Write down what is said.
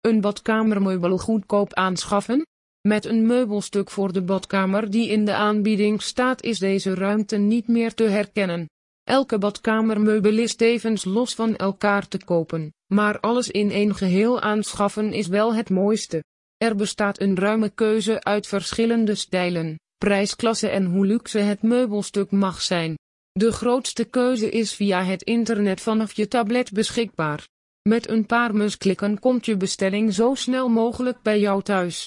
Een badkamermeubel goedkoop aanschaffen? Met een meubelstuk voor de badkamer die in de aanbieding staat is deze ruimte niet meer te herkennen. Elke badkamermeubel is tevens los van elkaar te kopen, maar alles in één geheel aanschaffen is wel het mooiste. Er bestaat een ruime keuze uit verschillende stijlen, prijsklasse en hoe luxe het meubelstuk mag zijn. De grootste keuze is via het internet vanaf je tablet beschikbaar. Met een paar musklikken komt je bestelling zo snel mogelijk bij jou thuis.